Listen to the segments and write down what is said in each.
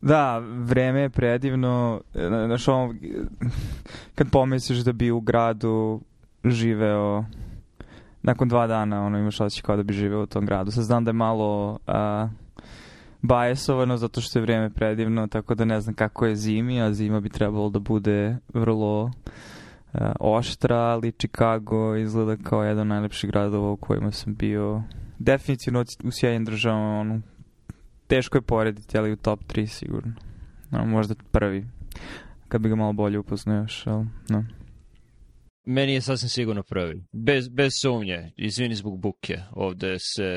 Da, vreme je predivno. E, znaš, ono, kad pomisliš da bi u gradu živeo nakon dva dana, ono, imaš osjećaj kao da bi živeo u tom gradu. Sad znam da je malo a, bajesovano zato što je vreme predivno, tako da ne znam kako je zimi, a zima bi trebalo da bude vrlo a, e, oštra, ali Chicago izgleda kao jedan od najlepših gradova u kojima sam bio. Definitivno u Sjedinim državama, ono, teško je porediti, ali u top 3 sigurno. No, možda prvi. Kad bi ga malo bolje upoznao još, ali no. Meni je sasvim sigurno prvi. Bez, bez sumnje, izvini zbog buke. Ovde se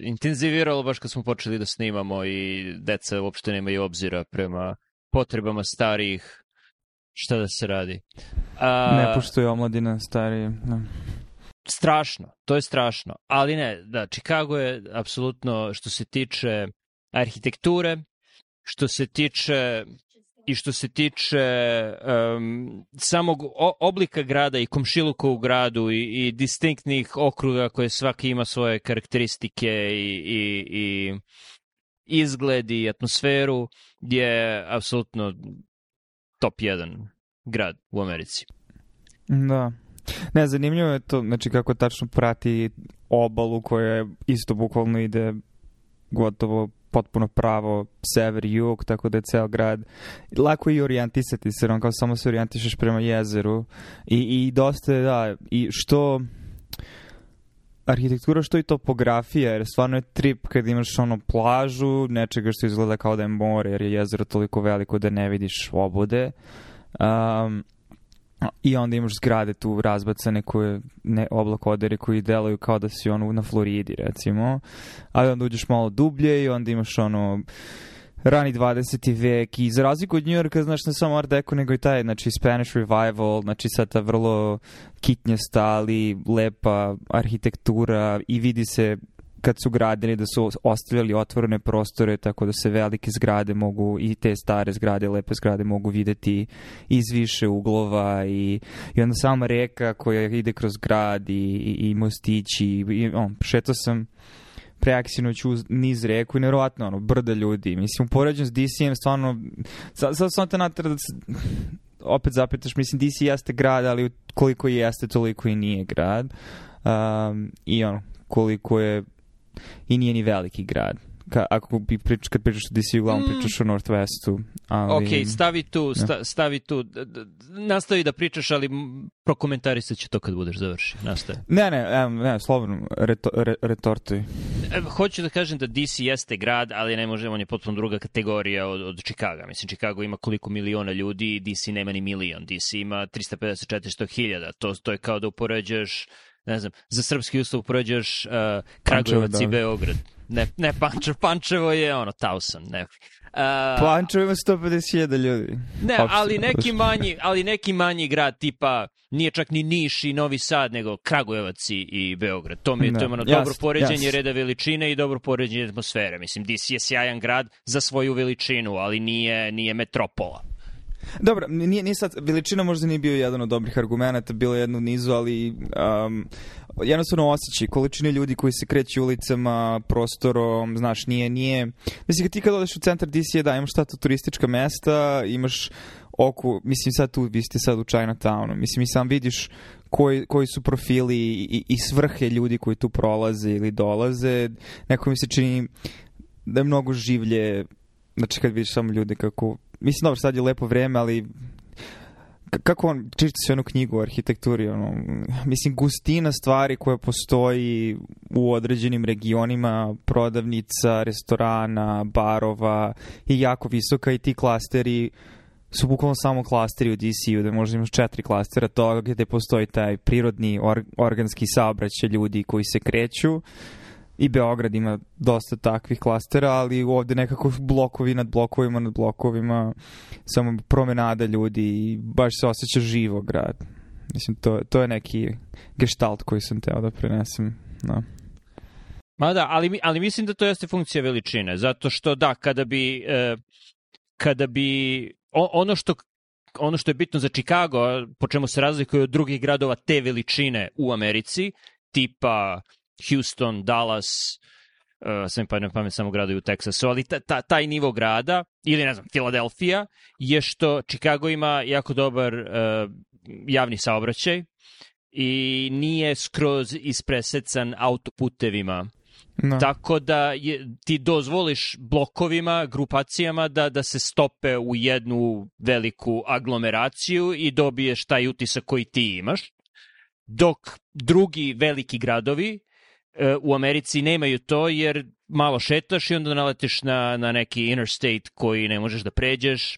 intenziviralo baš kad smo počeli da snimamo i deca uopšte nemaju obzira prema potrebama starijih. Šta da se radi? A... Ne poštuje omladina starije. No strašno, to je strašno. Ali ne, da, Chicago je apsolutno što se tiče arhitekture, što se tiče i što se tiče um, samog oblika grada i komšiluka u gradu i, i distinktnih okruga koje svaki ima svoje karakteristike i, i, i izgled i atmosferu je apsolutno top 1 grad u Americi. Da. Ne, zanimljivo je to, znači kako tačno prati obalu koja isto bukvalno ide gotovo potpuno pravo sever i jug, tako da je ceo grad lako i orijentisati se, on kao samo se orijentišeš prema jezeru i, i dosta je, da, i što arhitektura što i topografija, jer stvarno je trip kad imaš ono plažu, nečega što izgleda kao da je more, jer je jezero toliko veliko da ne vidiš obude. Um, I onda imaš zgrade tu razbacane koje, ne, oblak odere koji deluju kao da si ono na Floridi recimo. a onda uđeš malo dublje i onda imaš ono rani 20. vek i za razliku od Njujorka, znaš, ne samo Art Deco, nego i taj, znači, Spanish Revival, znači, sad ta vrlo kitnjasta, ali lepa arhitektura i vidi se kad su gradili da su ostavljali otvorene prostore tako da se velike zgrade mogu i te stare zgrade, lepe zgrade mogu videti iz više uglova i, i onda sama reka koja ide kroz grad i, i, i mostići i, on, šetao sam preaksinoć uz niz reku i nevjerovatno ono, brda ljudi. Mislim, u poređenju s DC-em stvarno, sad sa, sam te natara da se, opet zapitaš, mislim, DC jeste grad, ali koliko jeste, toliko i nije grad. Um, I ono, koliko je i nije ni veliki grad. Ka, ako bi prič, kad pričaš o DC, uglavnom mm. pričaš o Northwestu. Ali... Ok, stavi tu, da. sta, stavi tu. Nastavi da pričaš, ali prokomentarisat ću to kad budeš završio. Nastavi. Ne, ne, ne, ne slobodno, reto, re, Hoću da kažem da DC jeste grad, ali ne možemo, on je potpuno druga kategorija od, od Čikaga. Mislim, Čikago ima koliko miliona ljudi, DC nema ni milion. DC ima 350-400 hiljada. To, to je kao da upoređaš ne znam, za srpski uslov prođeš uh, Kragujevac Pančevo, i da. Beograd. Ne, ne Pančevo, Pančevo je ono, Tauson, ne. Uh, Pančevo ima 150.000 ljudi. Ne, ali neki, manji, ali neki manji grad tipa, nije čak ni Niš i Novi Sad, nego Kragujevac i, Beograd. To mi je, no. to je da, ono, yes, dobro poređenje yes. reda veličine i dobro poređenje atmosfere. Mislim, DC je sjajan grad za svoju veličinu, ali nije, nije metropola. Dobro, nije, nije sad, veličina možda nije bio jedan od dobrih argumenta, bilo je jedno u nizu, ali um, jednostavno osjećaj, količine ljudi koji se kreću ulicama, prostorom, znaš, nije, nije... Mislim, ti kad odeš u centar DC, da, imaš šta tu turistička mesta, imaš oku, mislim sad tu, vi ste sad u Chinatownu, mislim i sam vidiš koji, koji su profili i, i svrhe ljudi koji tu prolaze ili dolaze, neko mi se čini da je mnogo življe, znači kad vidiš samo ljude kako mislim, dobro, sad je lepo vrijeme, ali kako on čita se onu knjigu o arhitekturi, ono, mislim, gustina stvari koja postoji u određenim regionima, prodavnica, restorana, barova je jako visoka i ti klasteri su bukvalno samo klasteri u DC-u, da možda imaš četiri klastera toga gdje postoji taj prirodni or organski saobraćaj ljudi koji se kreću, i Beograd ima dosta takvih klastera, ali ovde nekako blokovi nad blokovima nad blokovima, samo promenada ljudi i baš se osjeća živo grad. Mislim, to, to je neki gestalt koji sam teo da prenesem. No. Da. Ma da, ali, ali mislim da to jeste funkcija veličine, zato što da, kada bi, e, kada bi ono što ono što je bitno za Chicago, po čemu se razlikuje od drugih gradova te veličine u Americi, tipa Houston, Dallas, uh, sam pa na pamet samo gradovi u Teksasu, ali ta, ta, taj nivo grada, ili ne znam, Filadelfija, je što Chicago ima jako dobar uh, javni saobraćaj i nije skroz ispresecan autoputevima. No. Da. Tako da je, ti dozvoliš blokovima, grupacijama da, da se stope u jednu veliku aglomeraciju i dobiješ taj utisak koji ti imaš. Dok drugi veliki gradovi E, u Americi nemaju to jer malo šetaš i onda naleteš na, na neki interstate koji ne možeš da pređeš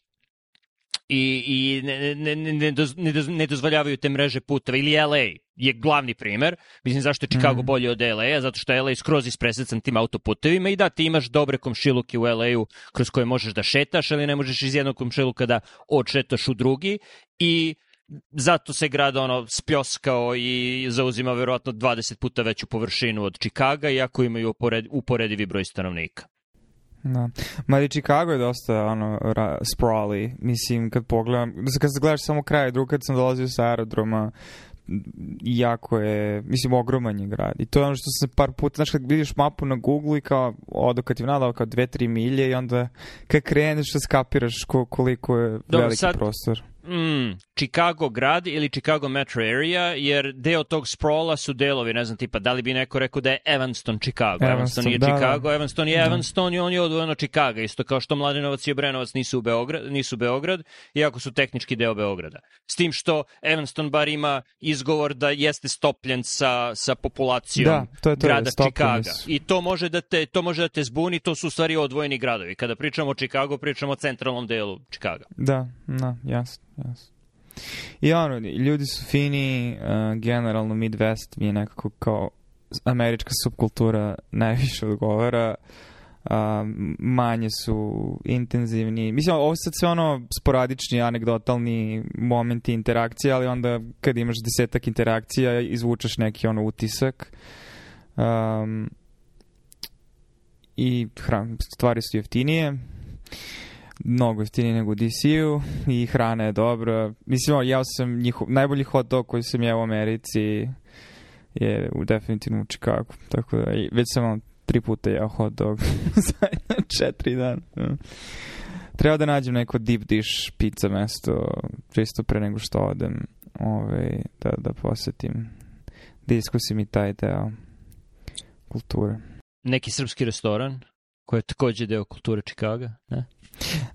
i, i ne, ne, ne, doz, ne, doz, ne dozvoljavaju te mreže puteva. Ili LA je glavni primer. Mislim, zašto je Chicago mm. bolje od LA-a? Zato što je LA skroz ispresecan tim autoputevima i da, ti imaš dobre komšiluke u LA-u kroz koje možeš da šetaš, ali ne možeš iz jednog komšiluka da odšetaš u drugi i zato se grad ono spljoskao i zauzima verovatno 20 puta veću površinu od Čikaga, iako imaju upored, uporedivi broj stanovnika. Da. Ma i Chicago je dosta ono, ra, sprawly, mislim, kad pogledam, kad gledaš samo kraj, drugo kad sam dolazio sa aerodroma, jako je, mislim, ogroman je grad. I to je ono što se par puta, znaš, kad vidiš mapu na Google i kao, odo kad ti nadao kao dve, tri milje i onda kad kreneš, da skapiraš koliko je Dobre, veliki sad, prostor mm, Chicago grad ili Chicago metro area, jer deo tog sprola su delovi, ne znam, tipa, da li bi neko rekao da je Evanston Chicago. Evanston, Evanston nije da, da. Chicago, Evanston je da. Evanston i on je odvojeno Chicago, isto kao što Mladenovac i Obrenovac nisu, u Beograd, nisu Beograd, iako su tehnički deo Beograda. S tim što Evanston bar ima izgovor da jeste stopljen sa, sa populacijom da, to je to, grada Chicago. I to može, da te, to može da te zbuni, to su u stvari odvojeni gradovi. Kada pričamo o Chicago, pričamo o centralnom delu Chicago. Da, da, jasno Yes. I ono, ljudi su fini, uh, generalno Midwest mi je nekako kao američka subkultura najviše odgovara, uh, manje su intenzivni. Mislim, ovo sad sve ono sporadični, anegdotalni momenti interakcije, ali onda kad imaš desetak interakcija, izvučaš neki ono utisak. Um, I hran, stvari su jeftinije mnogo jeftinije nego u DC-u i hrana je dobra. Mislim, ja sam njihov, najbolji hot dog koji sam jeo u Americi je u definitivno u Čikagu. Tako da, već sam vam tri puta jeo hot dog za četiri dana. Da. Treba da nađem neko deep dish pizza mesto, čisto pre nego što odem, ovaj, da, da posetim. Da iskusim i taj deo kulture. Neki srpski restoran? koja je takođe deo kulture Čikaga, ne?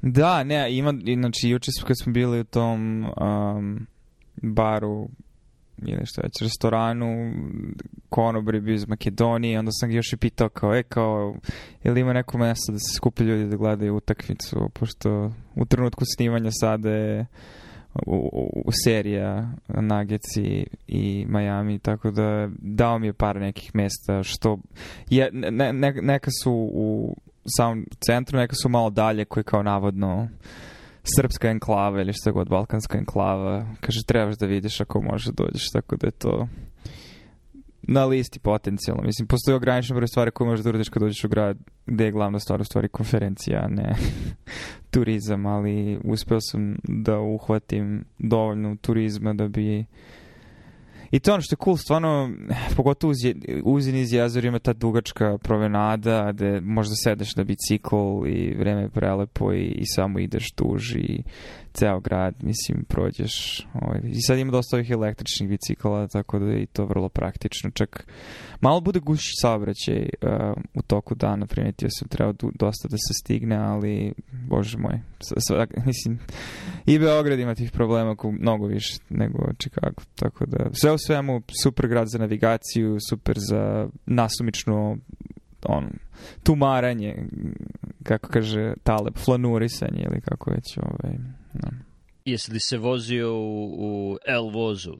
Da, ne, ima, znači, juče smo kad smo bili u tom um, baru ili što već, restoranu, konobri bi iz Makedonije, onda sam ga još i pitao kao, e, kao, je ili ima neko mesto da se skupi ljudi da gledaju utakmicu, pošto u trenutku snimanja sada je u, u, u serija Nuggets i, i Miami, tako da dao mi je par nekih mesta što je, ne, ne, neka su u samom centru, neka su malo dalje koje kao navodno srpska enklava ili šta god, balkanska enklava. Kaže, trebaš da vidiš ako možeš da dođeš, tako da je to na listi potencijalno. Mislim, postoji ograničen broj stvari koje možeš da uradiš kad dođeš u grad gde je glavna stvar u stvari konferencija, a ne turizam, ali uspeo sam da uhvatim dovoljno turizma da bi I to ono što je cool, stvarno, pogotovo uz, uzin iz jezora ima ta dugačka promenada gde možda sedeš na bicikl i vreme je prelepo i, i samo ideš duži i ceo grad, mislim, prođeš. Ovaj, I sad ima dosta ovih električnih bicikala, tako da je i to vrlo praktično. Čak malo bude guši saobraćaj uh, u toku dana, primetio sam, treba dosta da se stigne, ali, bože moj, svak, mislim, i Beograd ima tih problema ko, mnogo više nego Chicago, tako da sve u svemu super grad za navigaciju, super za nasumično on, tumaranje, kako kaže Taleb, flanurisanje ili kako već ovaj, Jesi li se vozio u, u L vozu?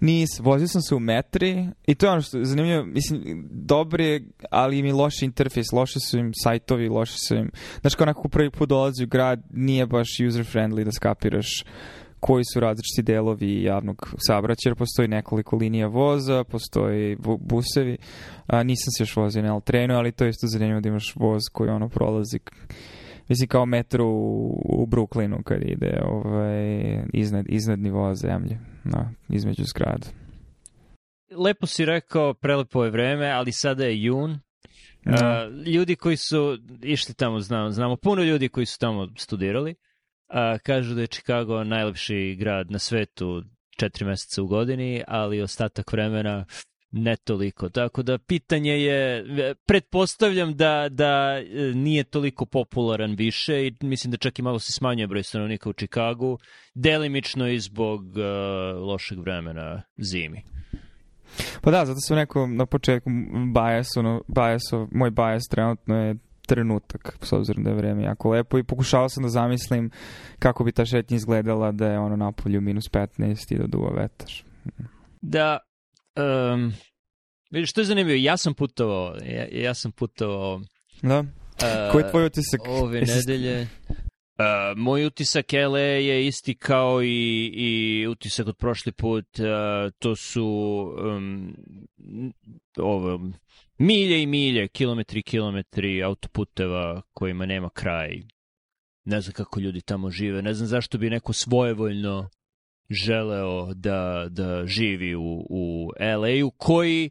Nis, vozio sam se u metri i to je ono što je zanimljivo, mislim, dobri je, ali im i loši interfejs, loši su im sajtovi, loši su im, znaš kao onako prvi put dolazi u grad, nije baš user-friendly da skapiraš koji su različiti delovi javnog saobraćaja, postoji nekoliko linija voza, postoji busevi, a, nisam se još vozio na L trenu, ali to je isto zanimljivo da imaš voz koji ono prolazi Mislim kao metro u, u Brooklynu kad ide ovaj, iznad, iznad nivoa zemlje, na, između zgrada. Lepo si rekao, prelepo je vreme, ali sada je jun. No. Uh, ljudi koji su išli tamo, znamo, znamo puno ljudi koji su tamo studirali, uh, kažu da je Chicago najlepši grad na svetu četiri meseca u godini, ali ostatak vremena ne toliko. Tako da pitanje je, e, pretpostavljam da, da e, nije toliko popularan više i mislim da čak i malo se smanjuje broj stanovnika u Čikagu, delimično i zbog uh, lošeg vremena zimi. Pa da, zato sam rekao na početku bias, ono, bias, moj bias trenutno je trenutak, s obzirom da je vreme jako lepo i pokušao sam da zamislim kako bi ta šetnja izgledala da je ono napolju minus 15 i da duva vetar. Da, Um, vidiš, to je zanimljivo. Ja sam putovao, ja, ja sam putovao... Da. Uh, Koji je tvoj utisak? Ove nedelje... Uh, moj utisak LA je isti kao i, i utisak od prošli put. Uh, to su um, ovo, milje i milje, kilometri i kilometri autoputeva kojima nema kraj. Ne znam kako ljudi tamo žive. Ne znam zašto bi neko svojevoljno želeo da, da živi u, u LA-u, koji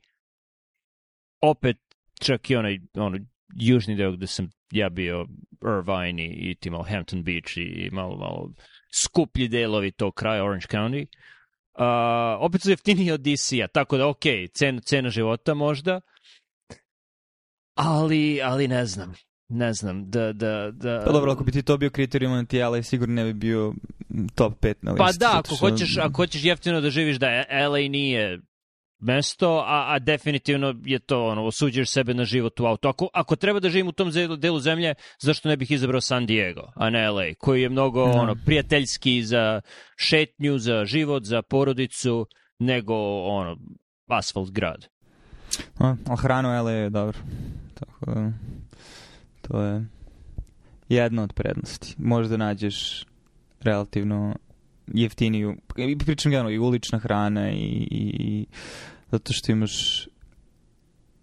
opet čak i onaj ono, južni deo gde sam ja bio Irvine i, i ti malo Hampton Beach i, i malo, malo skuplji delovi tog kraja Orange County, uh, opet su jeftiniji od DC-a, tako da ok, cena, cena života možda, ali, ali ne znam ne znam, da... da, da... Pa dobro, ako bi ti to bio kriterijum anti-LA, sigurno ne bi bio top 5 na pa listi. Pa da, ako, što... hoćeš, ako hoćeš jeftino da živiš, da LA nije mesto, a, a definitivno je to ono, osuđuješ sebe na život u auto. Ako, ako treba da živim u tom delu zemlje, zašto ne bih izabrao San Diego, a ne LA, koji je mnogo no. Da. ono, prijateljski za šetnju, za život, za porodicu, nego ono, asfalt grad. A, a hranu LA je dobro. Tako da... To je jedna od prednosti. Možda nađeš relativno jeftiniju, pričam generalno i ulična hrana i, i, i zato što imaš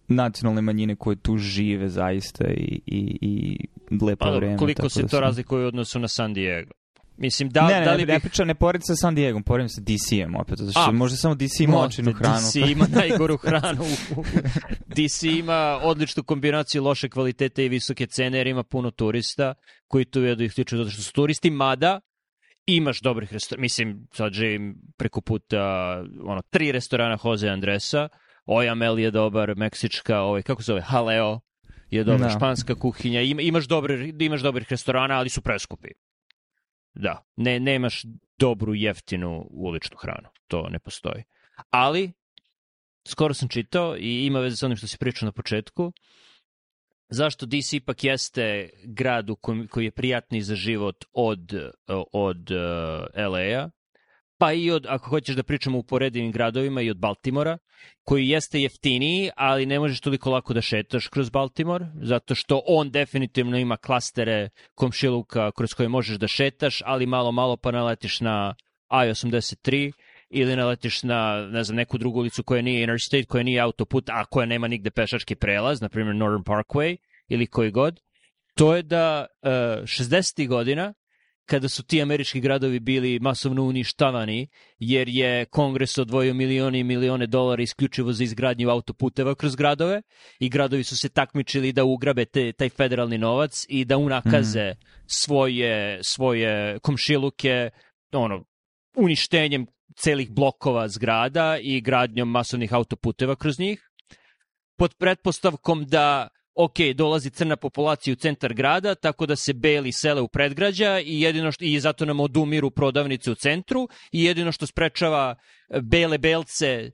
nacionalne manjine koje tu žive zaista i, i, i lepo pa, vreme. Koliko se da to sam... razlikuje u odnosu na San Diego? Mislim, da, ne, ne, da li ne, ne, da pričam, ne poredim sa San Diego, poredim sa DC-em opet, zato što A, možda samo DC ima očinu hranu. DC ima najgoru hranu. DC ima odličnu kombinaciju loše kvalitete i visoke cene, jer ima puno turista koji tu jedu i isključivo zato što su turisti, mada imaš dobrih restorana. Mislim, sad živim preko puta ono, tri restorana Jose Andresa, Ojamel je dobar, meksička, ovaj, kako se zove, Haleo je dobra, da. no. španska kuhinja, ima, imaš, dobre, imaš dobrih restorana, ali su preskupi. Da, ne, nemaš dobru jeftinu uličnu hranu. To ne postoji. Ali, skoro sam čitao i ima veze sa onim što si pričao na početku, zašto DC ipak jeste grad u koji je prijatni za život od, od uh, e, LA-a, pa i od, ako hoćeš da pričamo u poredivim gradovima i od Baltimora, koji jeste jeftiniji, ali ne možeš toliko lako da šetaš kroz Baltimor, zato što on definitivno ima klastere komšiluka kroz koje možeš da šetaš, ali malo malo pa naletiš na I-83 ili naletiš na ne znam, neku drugu ulicu koja nije interstate, koja nije autoput, a koja nema nigde pešački prelaz, na primjer Northern Parkway ili koji god, to je da uh, eh, 60. godina kada su ti američki gradovi bili masovno uništavani, jer je kongres odvojio milioni i milione dolara isključivo za izgradnju autoputeva kroz gradove i gradovi su se takmičili da ugrabe te, taj federalni novac i da unakaze mm. svoje, svoje komšiluke ono, uništenjem celih blokova zgrada i gradnjom masovnih autoputeva kroz njih, pod pretpostavkom da ok, dolazi crna populacija u centar grada, tako da se beli sele u predgrađa i jedino što, i zato nam odumiru prodavnice u centru i jedino što sprečava e, bele belce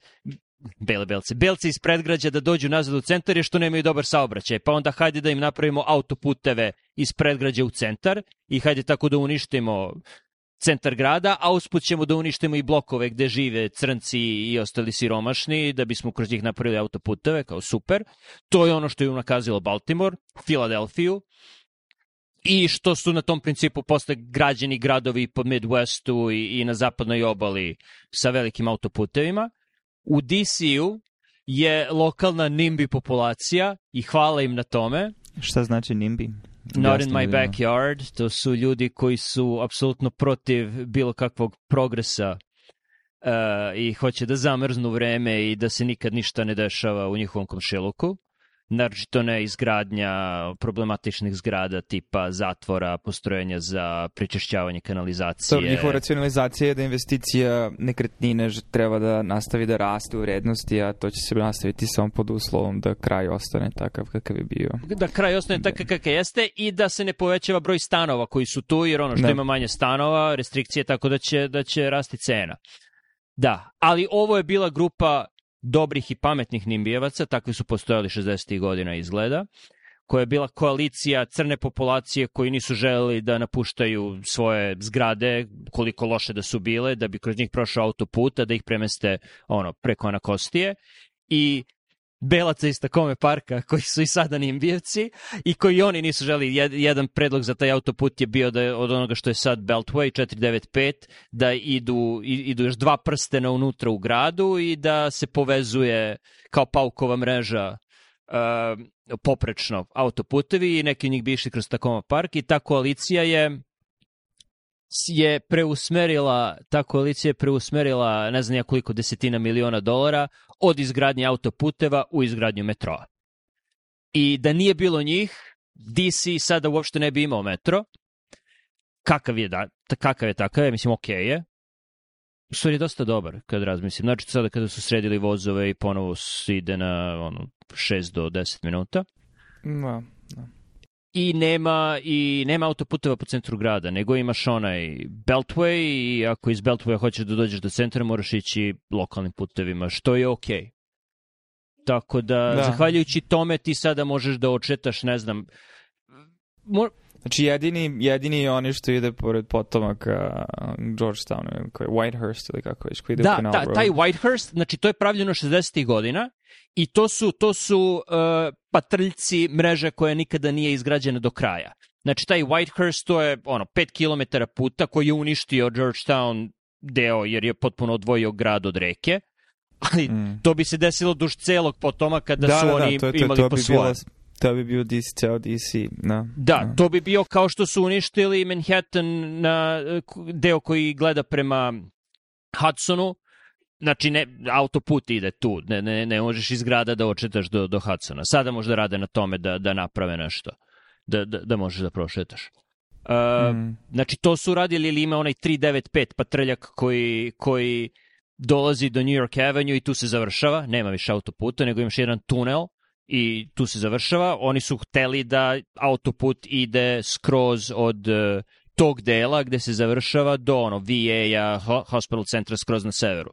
bele belce, belce iz predgrađa da dođu nazad u centar je što nemaju dobar saobraćaj, pa onda hajde da im napravimo autoputeve iz predgrađa u centar i hajde tako da uništimo centar grada, a usput ćemo da uništimo i blokove gde žive crnci i ostali siromašni, da bismo kroz njih napravili autoputeve, kao super. To je ono što je unakazilo Baltimore, Filadelfiju, i što su na tom principu posle građeni gradovi po Midwestu i, i na zapadnoj obali sa velikim autoputevima. U DC-u je lokalna NIMBY populacija i hvala im na tome. Šta znači NIMBY? Not in my vidimo. Da, da, da. backyard, to su ljudi koji su apsolutno protiv bilo kakvog progresa uh, i hoće da zamrznu vreme i da se nikad ništa ne dešava u njihovom komšiluku naročito ne izgradnja problematičnih zgrada tipa zatvora, postrojenja za pričešćavanje kanalizacije. To njihova racionalizacija je da investicija nekretnine treba da nastavi da raste u vrednosti, a to će se nastaviti samo pod uslovom da kraj ostane takav kakav je bio. Da kraj ostane takav da. kakav jeste i da se ne povećava broj stanova koji su tu, jer ono što ne. Da. ima manje stanova, restrikcije tako da će, da će rasti cena. Da, ali ovo je bila grupa dobrih i pametnih nimbijevaca, takvi su postojali 60. godina izgleda, koja je bila koalicija crne populacije koji nisu želeli da napuštaju svoje zgrade, koliko loše da su bile, da bi kroz njih prošao autoput, da ih premeste ono, preko na i belaca iz Takome parka koji su i sada nimbijevci i koji oni nisu želi. Jedan predlog za taj autoput je bio da je od onoga što je sad Beltway 495 da idu, idu još dva prstena unutra u gradu i da se povezuje kao paukova mreža uh, poprečno autoputevi i neki od njih bi išli kroz Takoma park i ta koalicija je je preusmerila, ta koalicija je preusmerila ne znam ja koliko desetina miliona dolara od izgradnje autoputeva u izgradnju metroa. I da nije bilo njih, DC sada uopšte ne bi imao metro. Kakav je, da, kakav je takav je, mislim, okej okay je. U je dosta dobar, kad razmislim. Znači, sada kada su sredili vozove i ponovo ide na ono, 6 do 10 minuta. Da, no, da. No i nema, i nema autoputeva po centru grada, nego imaš onaj Beltway i ako iz Beltwaya hoćeš da dođeš do centra, moraš ići lokalnim putevima, što je okej. Okay. Tako da, da, zahvaljujući tome ti sada možeš da očetaš, ne znam... Mor... Znači jedini, jedini oni što ide pored potomaka um, Georgetown, koji je Whitehurst ili kako već, koji ide da, u Canal Road. Da, taj Whitehurst, znači to je pravljeno 60. godina I to su, to su uh, patrljci mreže koja nikada nije izgrađena do kraja. Znači, taj Whitehurst, to je ono, 5 km puta koji je uništio Georgetown deo, jer je potpuno odvojio grad od reke. Ali mm. to bi se desilo duš celog potoma kada da, su da, da oni da, to, to, imali to, to, to bi bila, to bi bio DC, ceo DC. Na, da, na. Da, da. to bi bio kao što su uništili Manhattan na e, deo koji gleda prema Hudsonu, Znači, ne, autoput ide tu, ne, ne, ne možeš iz grada da očetaš do, do Hudsona. Sada možda rade na tome da, da naprave nešto, da, da, da možeš da prošetaš. Uh, mm. Znači, to su radili ili ima onaj 395 patrljak koji, koji dolazi do New York Avenue i tu se završava, nema više autoputa, nego imaš jedan tunel i tu se završava. Oni su hteli da autoput ide skroz od uh, tog dela gde se završava do ono VA-a, hospital centra skroz na severu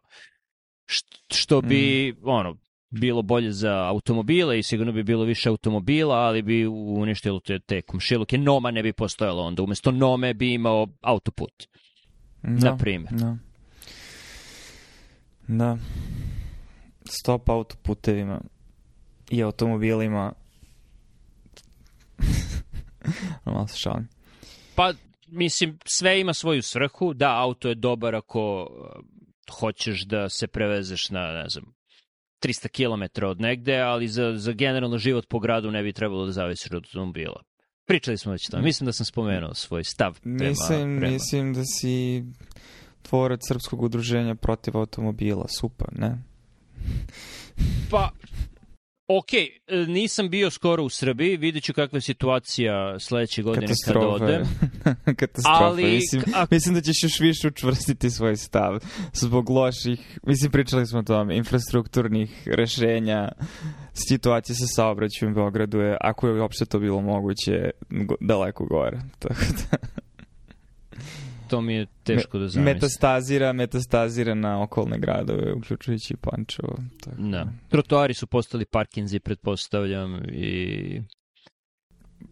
što bi, mm. ono, bilo bolje za automobile i sigurno bi bilo više automobila, ali bi uništilo te, te komšiluke. Noma ne bi postojalo onda. Umesto Nome bi imao autoput. Da, na primjer. Da. da. Stop autoputevima i automobilima. Malo se šalim. Pa, mislim, sve ima svoju svrhu. Da, auto je dobar ako hoćeš da se prevezeš na, ne znam, 300 km od negde, ali za, za generalno život po gradu ne bi trebalo da zavisiš od automobila. Pričali smo već o tome. Mm. Mislim da sam spomenuo svoj stav. Prema, mislim, prema. mislim da si tvorac Srpskog udruženja protiv automobila. Super, ne? Pa, Ok, e, nisam bio skoro u Srbiji, vidjet ću kakva je situacija sledeće godine Katastrofa. kad odem. Katastrofa, ali, mislim, a... mislim da ćeš još više učvrstiti svoj stav zbog loših, mislim pričali smo o tom, infrastrukturnih rešenja, situacije sa saobraćajem u Beogradu je, ako je uopšte to bilo moguće, daleko gore. Tako da to mi je teško da zamislim. Metastazira, metastazira na okolne gradove, uključujući Pančevo. Tako. Da. da. Trotoari su postali parkinzi, pretpostavljam, i...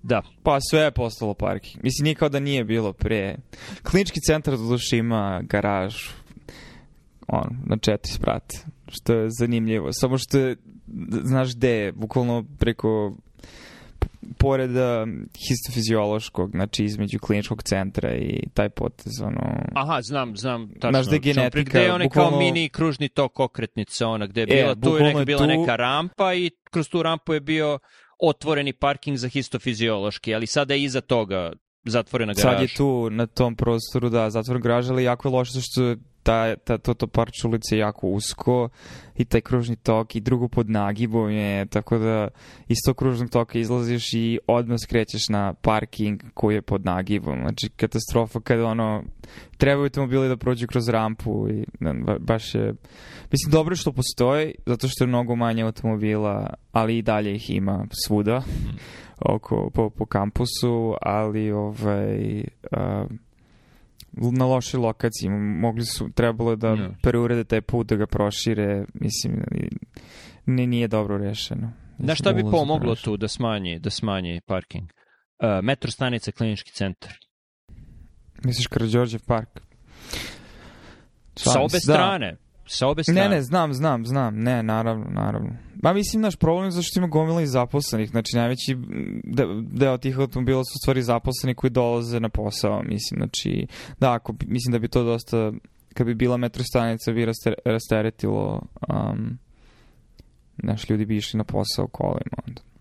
Da. Pa sve je postalo parking. Mislim, nikao da nije bilo pre. Klinički centar doduše ima garaž on, na četiri sprate, što je zanimljivo. Samo što je, znaš gde je, bukvalno preko pored uh, histofiziološkog, znači između kliničkog centra i taj potez, ono... Aha, znam, znam, tačno. Znaš da je genetika... Gde je onaj bukvalno... kao mini kružni tok okretnice, ona, gde je e, bila, e, tu je neka, bila tu... neka rampa i kroz tu rampu je bio otvoreni parking za histofiziološki, ali sada je iza toga zatvorena garaža. Sad je tu na tom prostoru, da, zatvoren garaž, ali jako je loše što ta, ta, to, to parče ulice jako usko i taj kružni tok i drugo pod nagibom je, tako da iz tog kružnog toka izlaziš i odmah skrećeš na parking koji je pod nagibom. Znači, katastrofa kada ono, trebaju automobili da prođu kroz rampu i ba, baš je, mislim, dobro što postoji, zato što je mnogo manje automobila, ali i dalje ih ima svuda. Mhm. oko, po, po kampusu, ali ovaj, um, na lošoj lokaciji. Mogli su, trebalo je da yeah. preurede taj put, da ga prošire. Mislim, ne, nije dobro rešeno. Znaš šta bi pomoglo prorešen. tu da smanji, da smanji parking? Uh, metro stanica, klinički centar. Misliš Karadžorđev park? Sa obe da. strane sa obe strane. Ne, ne, znam, znam, znam. Ne, naravno, naravno. Ma mislim, naš problem je zašto ima gomila i zaposlenih. Znači, najveći deo tih automobila su stvari zaposleni koji dolaze na posao, mislim. Znači, da, ako, mislim da bi to dosta, kad bi bila metro stanica, bi rasteretilo, um, naš ljudi bi išli na posao kolima onda.